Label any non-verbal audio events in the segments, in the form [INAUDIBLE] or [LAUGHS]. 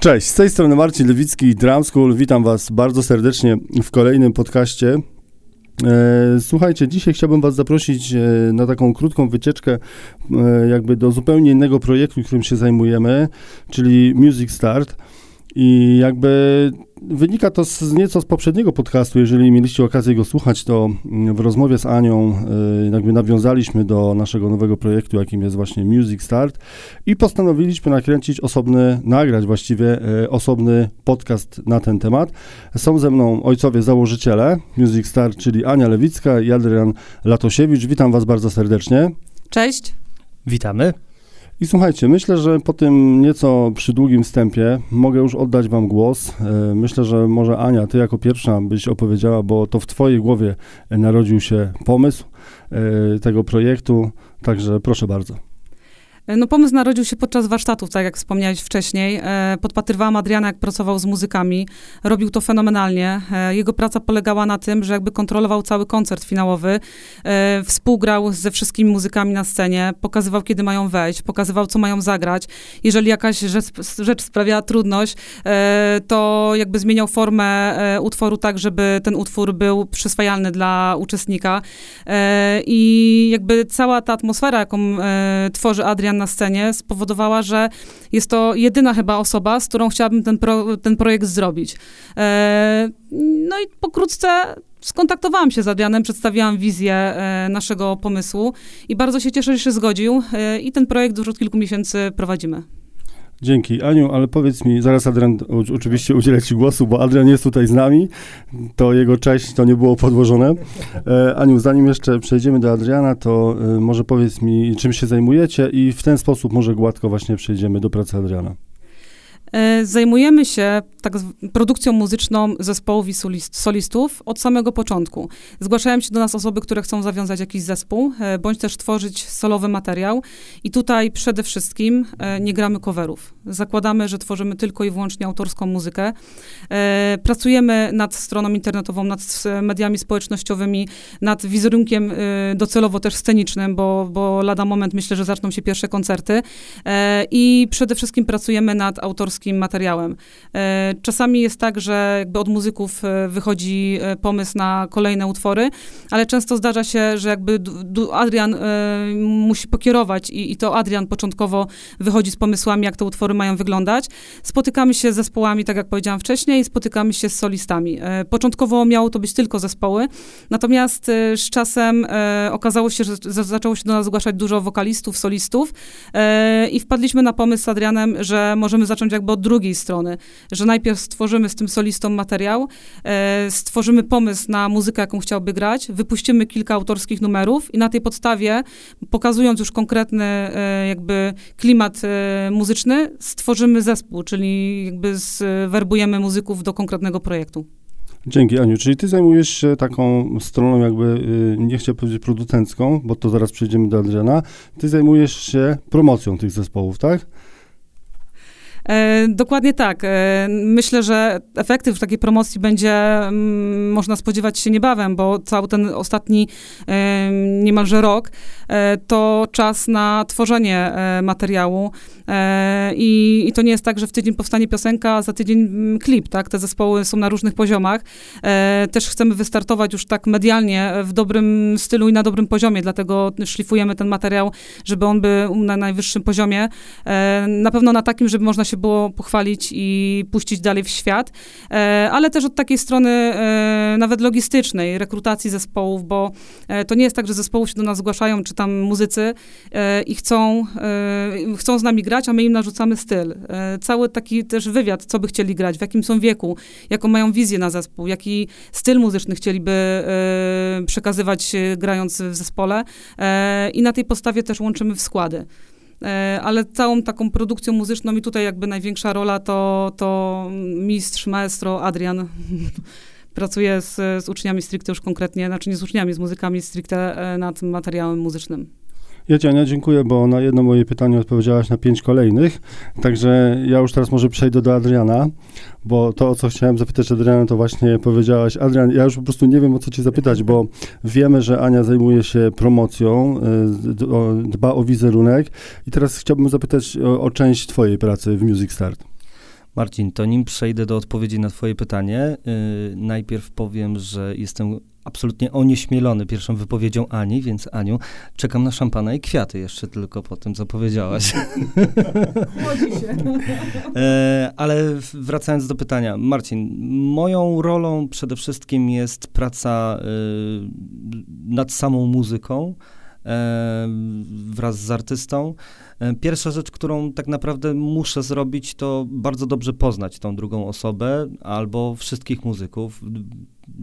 Cześć, z tej strony Marcin Lewicki, Drum School. Witam Was bardzo serdecznie w kolejnym podcaście. E, słuchajcie, dzisiaj chciałbym Was zaprosić e, na taką krótką wycieczkę, e, jakby do zupełnie innego projektu, którym się zajmujemy, czyli Music Start. I jakby wynika to z, nieco z poprzedniego podcastu. Jeżeli mieliście okazję go słuchać, to mm, w rozmowie z Anią y, jakby nawiązaliśmy do naszego nowego projektu, jakim jest właśnie Music Start i postanowiliśmy nakręcić osobny, nagrać właściwie y, osobny podcast na ten temat. Są ze mną ojcowie założyciele Music Start, czyli Ania Lewicka i Adrian Latosiewicz. Witam was bardzo serdecznie. Cześć. Witamy. I słuchajcie, myślę, że po tym nieco przydługim wstępie mogę już oddać wam głos. E, myślę, że może Ania, ty jako pierwsza byś opowiedziała, bo to w twojej głowie narodził się pomysł e, tego projektu, także proszę bardzo. E, no pomysł narodził się podczas warsztatów, tak jak wspomniałeś wcześniej. E, podpatrywałam Adriana, jak pracował z muzykami. Robił to fenomenalnie. E, jego praca polegała na tym, że jakby kontrolował cały koncert finałowy, współgrał ze wszystkimi muzykami na scenie, pokazywał, kiedy mają wejść, pokazywał, co mają zagrać. Jeżeli jakaś rzecz, rzecz sprawiała trudność, to jakby zmieniał formę utworu tak, żeby ten utwór był przyswajalny dla uczestnika. I jakby cała ta atmosfera, jaką tworzy Adrian na scenie spowodowała, że jest to jedyna chyba osoba, z którą chciałabym ten, pro, ten projekt zrobić. E, no i pokrótce skontaktowałam się z Adrianem, przedstawiłam wizję e, naszego pomysłu i bardzo się cieszę, że się zgodził e, i ten projekt już od kilku miesięcy prowadzimy. Dzięki. Aniu, ale powiedz mi, zaraz Adrian oczywiście udzielę Ci głosu, bo Adrian jest tutaj z nami, to jego cześć to nie było podłożone. E, Aniu, zanim jeszcze przejdziemy do Adriana, to e, może powiedz mi, czym się zajmujecie i w ten sposób może gładko właśnie przejdziemy do pracy Adriana. E, zajmujemy się tak produkcją muzyczną zespołów i solistów od samego początku. Zgłaszają się do nas osoby, które chcą zawiązać jakiś zespół, e, bądź też tworzyć solowy materiał. I tutaj przede wszystkim e, nie gramy coverów. Zakładamy, że tworzymy tylko i wyłącznie autorską muzykę. Pracujemy nad stroną internetową, nad mediami społecznościowymi, nad wizerunkiem docelowo też scenicznym, bo, bo lada moment myślę, że zaczną się pierwsze koncerty. I przede wszystkim pracujemy nad autorskim autorskim materiałem. E, czasami jest tak, że jakby od muzyków e, wychodzi e, pomysł na kolejne utwory, ale często zdarza się, że jakby Adrian musi pokierować i, i to Adrian początkowo wychodzi z pomysłami, jak te utwory mają wyglądać. Spotykamy się z zespołami, tak jak powiedziałam wcześniej, spotykamy się z solistami. Początkowo miało to być tylko zespoły, natomiast z czasem okazało się, że zaczęło się do nas zgłaszać dużo wokalistów, solistów i wpadliśmy na pomysł z Adrianem, że możemy zacząć jakby od drugiej strony, że najpierw stworzymy z tym solistą materiał, e, stworzymy pomysł na muzykę, jaką chciałby grać, wypuścimy kilka autorskich numerów i na tej podstawie, pokazując już konkretny e, jakby klimat e, muzyczny, stworzymy zespół, czyli jakby zwerbujemy muzyków do konkretnego projektu. Dzięki, Aniu. Czyli ty zajmujesz się taką stroną jakby, y, nie chciałbym powiedzieć producencką, bo to zaraz przejdziemy do Adriana. Ty zajmujesz się promocją tych zespołów, tak? E, dokładnie tak. E, myślę, że efektyw takiej promocji będzie mm, można spodziewać się niebawem, bo cały ten ostatni e, niemalże rok to czas na tworzenie materiału i, i to nie jest tak, że w tydzień powstanie piosenka, a za tydzień mm, klip, tak? Te zespoły są na różnych poziomach. Też chcemy wystartować już tak medialnie w dobrym stylu i na dobrym poziomie, dlatego szlifujemy ten materiał, żeby on był na najwyższym poziomie. Na pewno na takim, żeby można się było pochwalić i puścić dalej w świat, e, ale też od takiej strony e, nawet logistycznej, rekrutacji zespołów, bo e, to nie jest tak, że zespoły się do nas zgłaszają, czy tam muzycy i chcą, chcą z nami grać, a my im narzucamy styl. Cały taki też wywiad, co by chcieli grać, w jakim są wieku, jaką mają wizję na zespół, jaki styl muzyczny chcieliby przekazywać grając w zespole i na tej podstawie też łączymy w składy. E, ale całą taką produkcją muzyczną i tutaj jakby największa rola to, to mistrz, maestro Adrian. [LAUGHS] Pracuje z, z uczniami stricte już konkretnie, znaczy nie z uczniami, z muzykami stricte e, nad materiałem muzycznym. Ja Ciania dziękuję, bo na jedno moje pytanie odpowiedziałaś na pięć kolejnych, także ja już teraz może przejdę do Adriana, bo to, o co chciałem zapytać Adriana, to właśnie powiedziałaś. Adrian, ja już po prostu nie wiem, o co cię zapytać, bo wiemy, że Ania zajmuje się promocją, y, dba o wizerunek i teraz chciałbym zapytać o, o część twojej pracy w Music Start. Marcin, to nim przejdę do odpowiedzi na Twoje pytanie, yy, najpierw powiem, że jestem absolutnie onieśmielony pierwszą wypowiedzią Ani, więc Aniu, czekam na szampana i kwiaty jeszcze tylko po tym, co powiedziałaś. Się. e, ale wracając do pytania, Marcin, moją rolą przede wszystkim jest praca y, nad samą muzyką e, wraz z artystą. E, pierwsza rzecz, którą tak naprawdę muszę zrobić, to bardzo dobrze poznać tą drugą osobę albo wszystkich muzyków,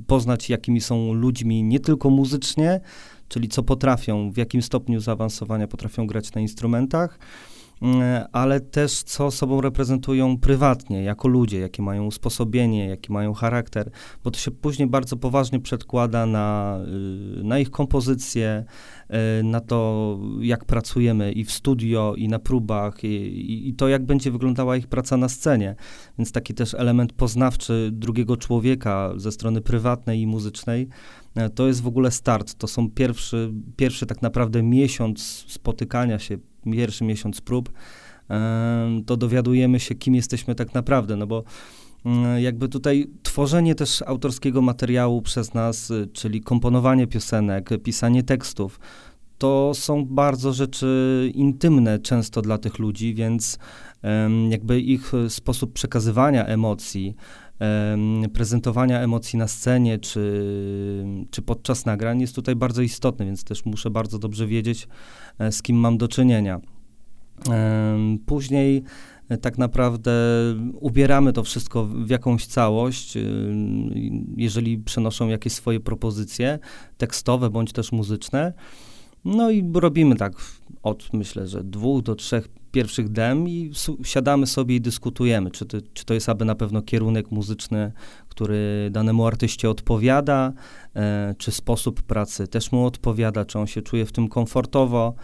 poznać jakimi są ludźmi nie tylko muzycznie, czyli co potrafią, w jakim stopniu zaawansowania potrafią grać na instrumentach, ale też co sobą reprezentują prywatnie, jako ludzie, jakie mają usposobienie, jaki mają charakter, bo to się później bardzo poważnie przedkłada na, y, na ich kompozycję, y, na to, jak pracujemy i w studio, i na próbach, i, i to, jak będzie wyglądała ich praca na scenie. Więc taki też element poznawczy drugiego człowieka ze strony prywatnej i muzycznej, e, to jest w ogóle start. To są pierwszy, pierwszy tak naprawdę miesiąc spotykania się, pierwszy miesiąc prób, to dowiadujemy się, kim jesteśmy tak naprawdę, no bo mm, jakby tutaj tworzenie też autorskiego materiału przez nas, y, czyli komponowanie piosenek, pisanie tekstów, to są bardzo rzeczy intymne często dla tych ludzi, więc jakby ich sposób przekazywania emocji, prezentowania emocji na scenie czy, czy podczas nagrań jest tutaj bardzo istotny, więc też muszę bardzo dobrze wiedzieć, e, z kim mam do czynienia. Później e, tak naprawdę ubieramy to wszystko w jakąś całość, jeżeli przenoszą jakieś swoje propozycje tekstowe bądź też muzyczne. No i robimy tak od myślę, że dwóch do trzech pierwszych dem i siadamy sobie i dyskutujemy, czy to, czy to jest aby na pewno kierunek muzyczny, który danemu artyście odpowiada, e, czy sposób pracy też mu odpowiada, czy on się czuje w tym komfortowo.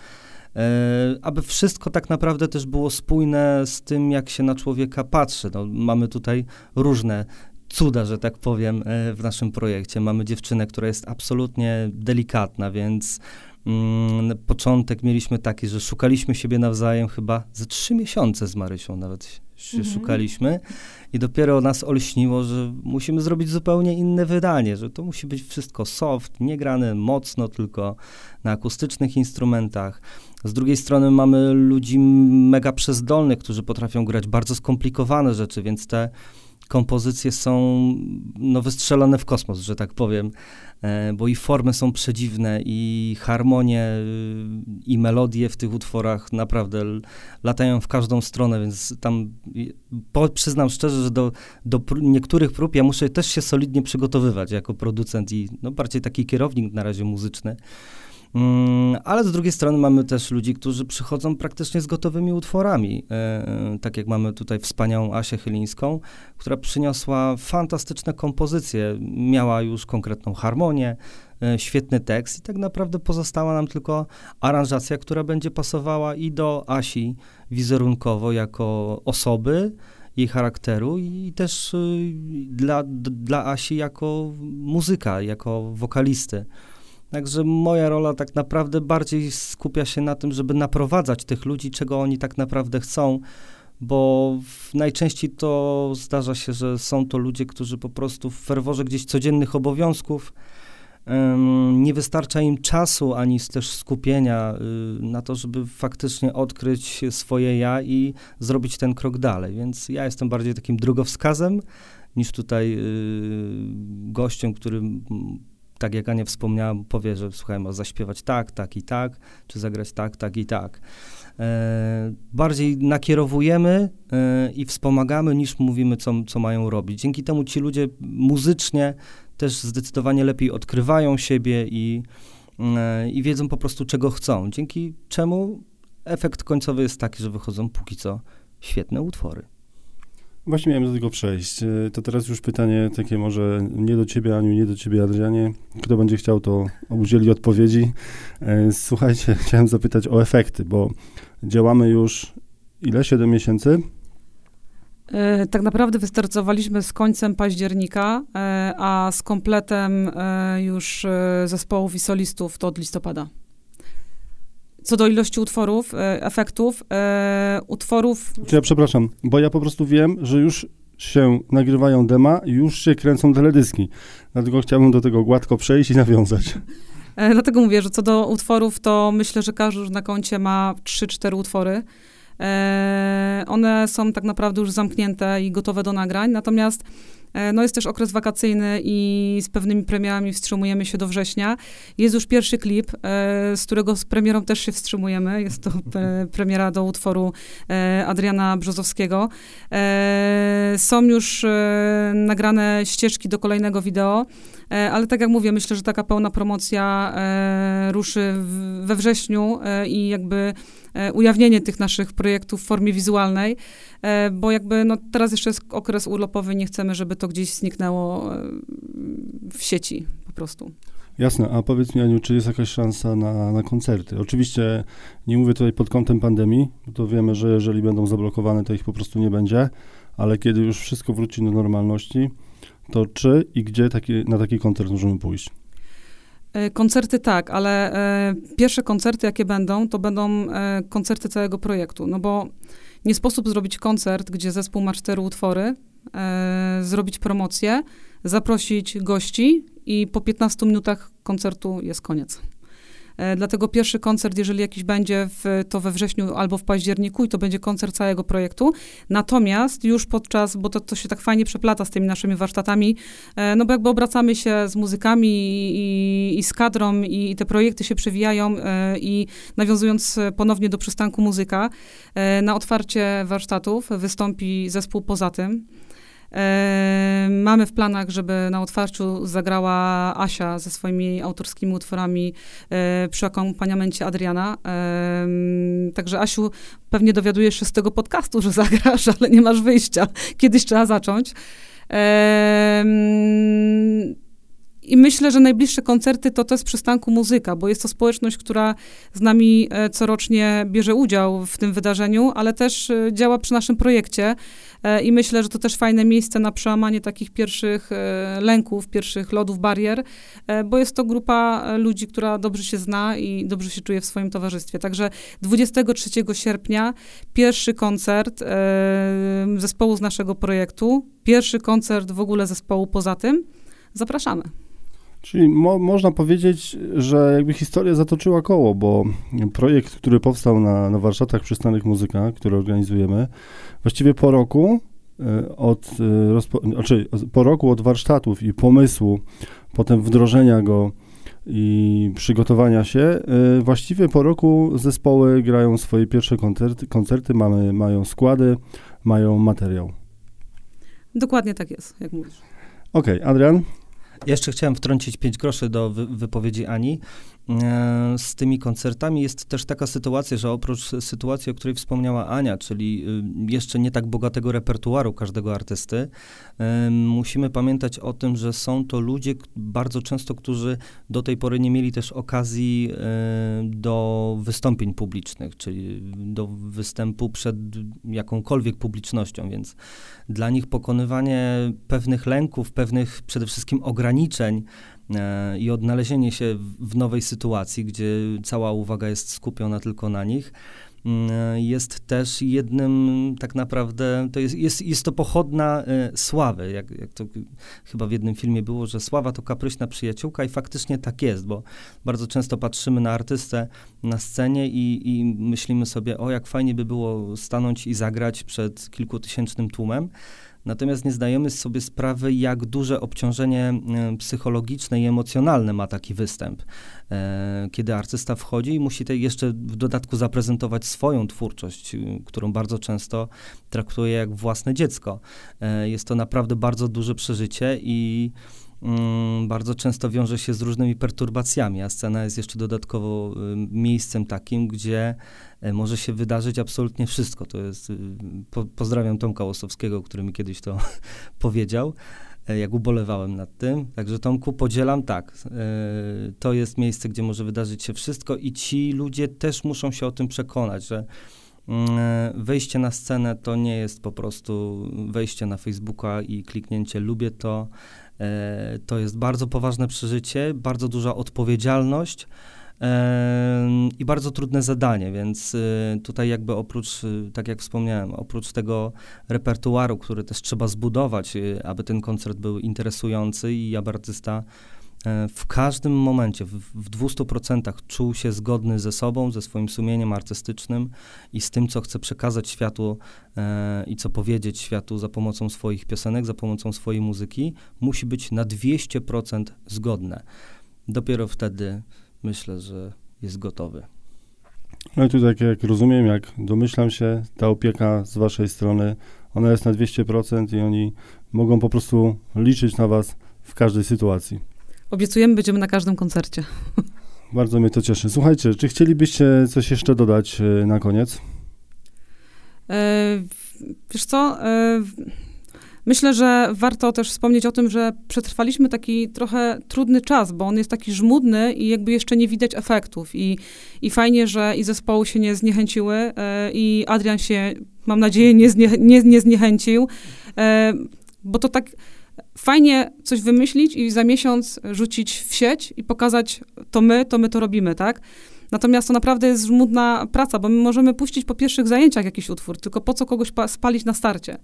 E, aby wszystko tak naprawdę też było spójne z tym, jak się na człowieka patrzy. No, mamy tutaj różne cuda, że tak powiem, e, w naszym projekcie. Mamy dziewczynę, która jest absolutnie delikatna, więc Mm, początek mieliśmy taki, że szukaliśmy siebie nawzajem chyba ze trzy miesiące z Marysią nawet się mhm. szukaliśmy i dopiero nas olśniło, że musimy zrobić zupełnie inne wydanie, że to musi być wszystko soft, nie grane mocno, tylko na akustycznych instrumentach. Z drugiej strony mamy ludzi mega przezdolnych, którzy potrafią grać bardzo skomplikowane rzeczy, więc te kompozycje są no, wystrzelone w kosmos, że tak powiem, e, bo i formy są przedziwne, i harmonie, y, i melodie w tych utworach naprawdę latają w każdą stronę, więc tam po, przyznam szczerze, że do, do niektórych prób ja muszę też się solidnie przygotowywać jako producent i no, bardziej taki kierownik na razie muzyczny. Mm, ale z drugiej strony mamy też ludzi, którzy przychodzą praktycznie z gotowymi utworami. E, e, tak jak mamy tutaj wspaniałą Asię Chylińską, która przyniosła fantastyczne kompozycje, miała już konkretną harmonię, e, świetny tekst i tak naprawdę pozostała nam tylko aranżacja, która będzie pasowała i do Asi wizerunkowo jako osoby, jej charakteru i też dla, dla Asi jako muzyka, jako wokalisty. Także moja rola tak naprawdę bardziej skupia się na tym, żeby naprowadzać tych ludzi, czego oni tak naprawdę chcą, bo najczęściej to zdarza się, że są to ludzie, którzy po prostu w ferworze gdzieś codziennych obowiązków nie wystarcza im czasu ani też skupienia y, na to, żeby faktycznie odkryć swoje ja i zrobić ten krok dalej. Więc ja jestem bardziej takim drogowskazem niż tutaj y, gościem, który tak jak Ania wspomniała, powie, że słuchaj, ma zaśpiewać tak, tak i tak, czy zagrać tak, tak i tak. E, bardziej nakierowujemy e, i wspomagamy, niż mówimy, co, co mają robić. Dzięki temu ci ludzie muzycznie też zdecydowanie lepiej odkrywają siebie i, e, i wiedzą po prostu, czego chcą. Dzięki czemu efekt końcowy jest taki, że wychodzą póki co świetne utwory. Właśnie miałem do tego przejść. E, to teraz już pytanie takie może nie do ciebie, Aniu, nie do ciebie, Adrianie. Kto będzie chciał, to udzieli odpowiedzi. E, słuchajcie, [LAUGHS] chciałem zapytać o efekty, bo działamy już ile? 7 miesięcy? E, tak naprawdę wystartowaliśmy z końcem października, a z kompletem już zespołów i solistów to od listopada. Co do ilości utworów, e, efektów, e, utworów... Ja przepraszam, bo ja po prostu wiem, że już się nagrywają dema, już się kręcą teledyski. Dlatego chciałbym do tego gładko przejść i nawiązać. E, dlatego mówię, że co do utworów, to myślę, że każdy już na koncie ma 3-4 utwory. One są tak naprawdę już zamknięte i gotowe do nagrań, natomiast no jest też okres wakacyjny i z pewnymi premierami wstrzymujemy się do września. Jest już pierwszy klip, e, z którego z premierą też się wstrzymujemy. Jest to premiera do utworu Adriana Brzozowskiego. Są już nagrane ścieżki do kolejnego wideo, ale tak jak mówię, myślę, że taka pełna promocja ruszy we wrześniu i jakby E, ujawnienie tych naszych projektów w formie wizualnej, e, bo jakby no, teraz jeszcze jest okres urlopowy, nie chcemy, żeby to gdzieś zniknęło e, w sieci po prostu. Jasne, a powiedz mi Aniu, czy jest jakaś szansa na, na koncerty? Oczywiście nie mówię tutaj pod kątem pandemii, bo to wiemy, że jeżeli będą zablokowane, to ich po prostu nie będzie, ale kiedy już wszystko wróci do normalności, to czy i gdzie taki, na taki koncert możemy pójść? E, koncerty tak, ale e, pierwsze koncerty, jakie będą, to będą e, koncerty całego projektu, no bo nie sposób zrobić koncert, gdzie zespół ma cztery utwory, e, zrobić promocję, zaprosić gości i po 15 minutach koncertu jest koniec. E, dlatego pierwszy koncert, jeżeli jakiś będzie, w, to we wrześniu albo w październiku i to będzie koncert całego projektu. Natomiast już podczas, bo to, to się tak fajnie przeplata z tymi naszymi warsztatami, e, no bo jakby obracamy się z muzykami i, i z kadrą i te projekty się przewijają i nawiązując ponownie do przystanku muzyka, na otwarcie warsztatów wystąpi zespół poza tym. Mamy w planach, żeby na otwarciu zagrała Asia ze swoimi autorskimi utworami e, przy akompaniamencie Adriana. Także Asiu, pewnie dowiadujesz się z tego podcastu, że [LAUGHS] zagrasz, ale nie masz wyjścia. Kiedyś trzeba zacząć. I myślę, że najbliższe koncerty to jest przystanku muzyka, bo jest to społeczność, która z nami e, corocznie bierze udział w tym wydarzeniu, ale też e, działa przy naszym projekcie. E, I myślę, że to też fajne miejsce na przełamanie takich pierwszych lęków, pierwszych lodów, barier, bo jest to grupa ludzi, która dobrze się zna i dobrze się czuje w swoim towarzystwie. Także 23 sierpnia pierwszy koncert zespołu z naszego projektu, pierwszy koncert w ogóle zespołu poza tym. Zapraszamy. Czyli mo można powiedzieć, że jakby historia zatoczyła koło, bo projekt, który powstał na, na warsztatach Przystanek Muzyka, który organizujemy, właściwie po roku e, od, e, znaczy po roku od warsztatów i pomysłu, potem wdrożenia go i przygotowania się, e, właściwie po roku zespoły grają swoje pierwsze koncerty, koncerty mamy, mają składy, mają materiał. Dokładnie tak jest, jak mówisz. Okej, okay, Adrian? Jeszcze chciałem wtrącić pięć groszy do wy wypowiedzi Ani. E, z tymi koncertami jest też taka sytuacja, że oprócz sytuacji, o której wspomniała Ania, czyli y, jeszcze nie tak bogatego repertuaru każdego artysty, musimy pamiętać o tym, że są to ludzie bardzo często, którzy do tej pory nie mieli też okazji e, do wystąpień publicznych, czyli do występu przed jakąkolwiek publicznością, więc dla nich pokonywanie pewnych lęków, pewnych przede wszystkim ograniczeń, E, i odnalezienie się w nowej sytuacji, gdzie cała uwaga jest skupiona tylko na nich, mm, e, jest też jednym tak naprawdę, to jest, jest, jest to pochodna e, sławy, jak, jak to chyba w jednym filmie było, że sława to kapryśna przyjaciółka i faktycznie tak jest, bo bardzo często patrzymy na artystę na scenie i, i myślimy sobie, o jak fajnie by było stanąć i zagrać przed kilkutysięcznym tłumem, Natomiast nie zdajemy sobie sprawy, jak duże obciążenie e, psychologiczne i emocjonalne ma taki występ. E, kiedy artysta wchodzi i musi jeszcze w dodatku zaprezentować swoją twórczość, którą bardzo często traktuje jak własne dziecko. E, jest to naprawdę bardzo duże przeżycie i mm, bardzo często wiąże się z różnymi perturbacjami, a scena jest jeszcze dodatkowo miejscem takim, gdzie E, może się wydarzyć absolutnie wszystko. To jest, y, po, pozdrawiam Tomka Łosowskiego, który mi kiedyś to [LAUGHS] powiedział, jak ubolewałem nad tym. Także Tomku, podzielam tak. To jest miejsce, gdzie może wydarzyć się wszystko i ci ludzie też muszą się o tym przekonać, że mm, wejście na scenę to nie jest po prostu wejście na Facebooka i kliknięcie lubię to. To jest bardzo poważne przeżycie, bardzo duża odpowiedzialność i bardzo trudne zadanie, więc y, tutaj jakby oprócz, tak jak wspomniałem, oprócz tego repertuaru, który też trzeba zbudować, aby ten koncert był interesujący i aby artysta e, w każdym momencie, w, w 200% czuł się zgodny ze sobą, ze swoim sumieniem artystycznym i z tym, co chce przekazać światu e, i co powiedzieć światu za pomocą swoich piosenek, za pomocą swojej muzyki, musi być na 200% zgodne. Dopiero wtedy myślę, że jest gotowy. No i tu tak jak rozumiem, jak domyślam się, ta opieka z waszej strony, ona jest na 200% i oni mogą po prostu liczyć na was w każdej sytuacji. Obiecujemy, będziemy na każdym koncercie. Bardzo mnie to cieszy. Słuchajcie, czy chcielibyście coś jeszcze dodać e, na koniec? E, wiesz co, e, Myślę, że warto też wspomnieć o tym, że przetrwaliśmy taki trochę trudny czas, bo on jest taki żmudny i jakby jeszcze nie widać efektów. I, i fajnie, że i zespoły się nie zniechęciły i Adrian się, mam nadzieję, nie, znie, nie, nie zniechęcił, bo to tak fajnie coś wymyślić i za miesiąc rzucić w sieć i pokazać to my, to my to robimy, tak? Natomiast to naprawdę jest żmudna praca, bo my możemy puścić po pierwszych zajęciach jakiś utwór, tylko po co kogoś spalić na starcie?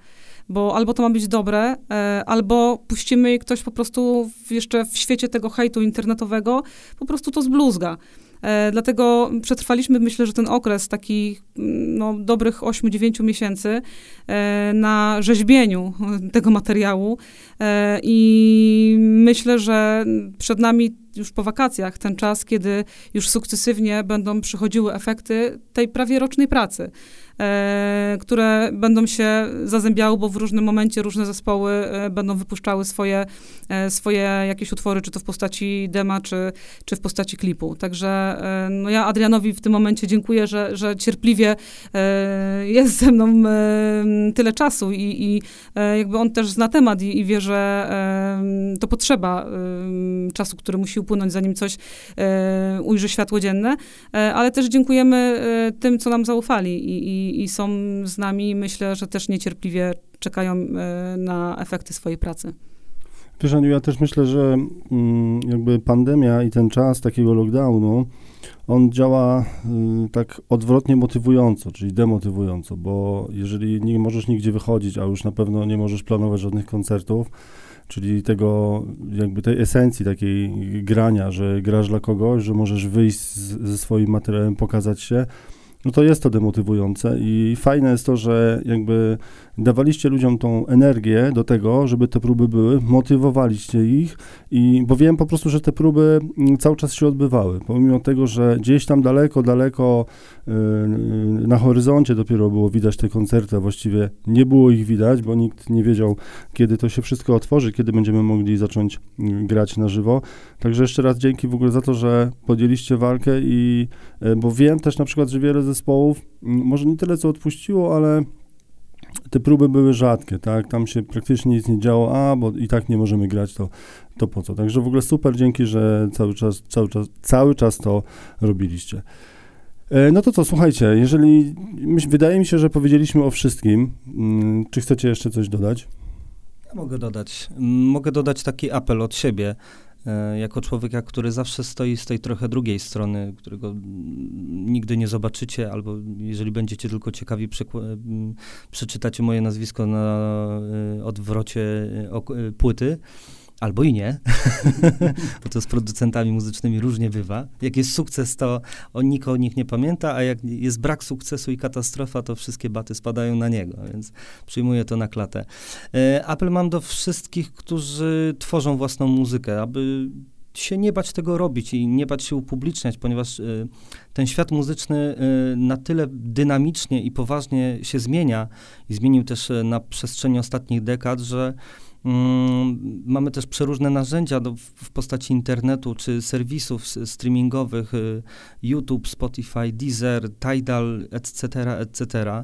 Bo albo to ma być dobre, e, albo puścimy i ktoś po prostu w, jeszcze w świecie tego hejtu internetowego po prostu to zbluzga. E, dlatego przetrwaliśmy, myślę, że ten okres takich no, dobrych 8-9 miesięcy e, na rzeźbieniu tego materiału. E, i myślę, że przed nami już po wakacjach ten czas, kiedy już sukcesywnie będą przychodziły efekty tej prawie rocznej pracy. E, które będą się zazębiały, bo w różnym momencie różne zespoły e, będą wypuszczały swoje, e, swoje jakieś utwory, czy to w postaci dema, czy, czy w postaci klipu. Także no ja Adrianowi w tym momencie dziękuję, że, że cierpliwie jest ze mną tyle czasu i, i jakby on też zna temat i, i wie, że to potrzeba czasu, który musi upłynąć, zanim coś ujrzy światło dzienne, ale też dziękujemy tym, co nam zaufali i, i i, są z nami. Myślę, że też niecierpliwie czekają e, na efekty swojej pracy. Wiesz, Aniu, ja też myślę, że mm, jakby pandemia i ten czas takiego lockdownu, on działa y, tak odwrotnie motywująco, czyli demotywująco, bo jeżeli nie możesz nigdzie wychodzić, a już na pewno nie możesz planować żadnych koncertów, czyli tego, jakby tej esencji takiej grania, że grasz dla kogoś, że możesz wyjść z, ze swoim materiałem, pokazać się, no to jest to demotywujące i fajne jest to, że jakby dawaliście ludziom tą energię do tego, żeby te próby były, motywowaliście ich i bo wiem po prostu, że te próby mm, cały czas się odbywały, pomimo tego, że gdzieś tam daleko, daleko yy, na horyzoncie dopiero było widać te koncerty, a właściwie nie było ich widać, bo nikt nie wiedział, kiedy to się wszystko otworzy, kiedy będziemy mogli zacząć yy, grać na żywo. Także jeszcze raz dzięki w ogóle za to, że podjęliście walkę i, yy, bo wiem też na przykład, że wiele zespołów, może nie tyle co odpuściło, ale te próby były rzadkie, tak? Tam się praktycznie nic nie działo, a bo i tak nie możemy grać, to, to po co? Także w ogóle super, dzięki, że cały czas, cały czas, cały czas to robiliście. E, no to co, słuchajcie, jeżeli wydaje mi się, że powiedzieliśmy o wszystkim, czy chcecie jeszcze coś dodać? Ja mogę dodać. Mogę dodać taki apel od siebie. E, jako człowieka, który zawsze stoi z tej trochę drugiej strony, którego nigdy nie zobaczycie, albo jeżeli będziecie tylko ciekawi, przeczytacie moje nazwisko na e, odwrocie e, płyty, Albo i nie, [LAUGHS] bo to z producentami muzycznymi różnie bywa. Jak jest sukces, to on, nikt o nich nie pamięta, a jak jest brak sukcesu i katastrofa, to wszystkie baty spadają na niego, więc przyjmuję to na klatę. E, apel mam do wszystkich, którzy tworzą własną muzykę, aby się nie bać tego robić i nie bać się upubliczniać, ponieważ y, ten świat muzyczny y, na tyle dynamicznie i poważnie się zmienia i zmienił też na przestrzeni ostatnich dekad, że mamy też przeróżne narzędzia do, w postaci internetu czy serwisów streamingowych, y, YouTube, Spotify, Deezer, Tidal, etc., etc.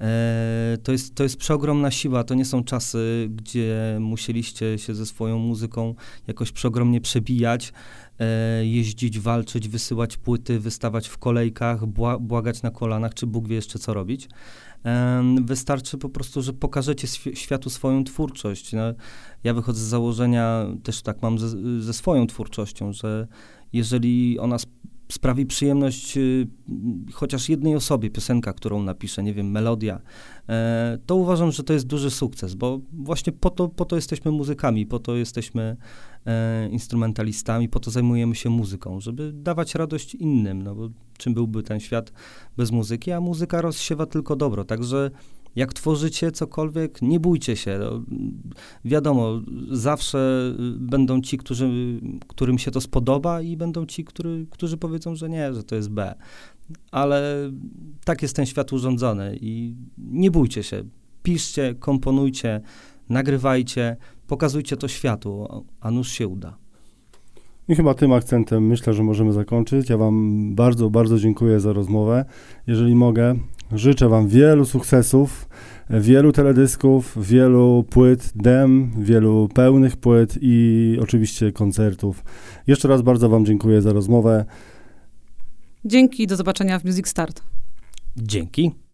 E, to jest, to jest przeogromna siła. To nie są czasy, gdzie musieliście się ze swoją muzyką jakoś przeogromnie przebijać, jeździć, walczyć, wysyłać płyty, wystawać w kolejkach, błagać na kolanach, czy Bóg wie jeszcze co robić. Wystarczy po prostu, że pokażecie światu swoją twórczość. No, ja wychodzę z założenia, też tak mam ze, ze swoją twórczością, że jeżeli ona sprawi przyjemność y, chociaż jednej osobie, piosenka, którą napiszę, nie wiem, melodia, e, to uważam, że to jest duży sukces, bo właśnie po to, po to jesteśmy muzykami, po to jesteśmy e, instrumentalistami, po to zajmujemy się muzyką, żeby dawać radość innym, no bo czym byłby ten świat bez muzyki, a muzyka rozsiewa tylko dobro, także jak tworzycie cokolwiek, nie bójcie się. No, wiadomo, zawsze będą ci, którzy, którym się to spodoba i będą ci, który, którzy powiedzą, że nie, że to jest B. Ale tak jest ten świat urządzony i nie bójcie się. Piszcie, komponujcie, nagrywajcie, pokazujcie to światu, a nuż się uda. I chyba tym akcentem myślę, że możemy zakończyć. Ja Wam bardzo, bardzo dziękuję za rozmowę. Jeżeli mogę, życzę Wam wielu sukcesów, wielu teledysków, wielu płyt dem, wielu pełnych płyt i oczywiście koncertów. Jeszcze raz bardzo Wam dziękuję za rozmowę. Dzięki, do zobaczenia w Music Start. Dzięki.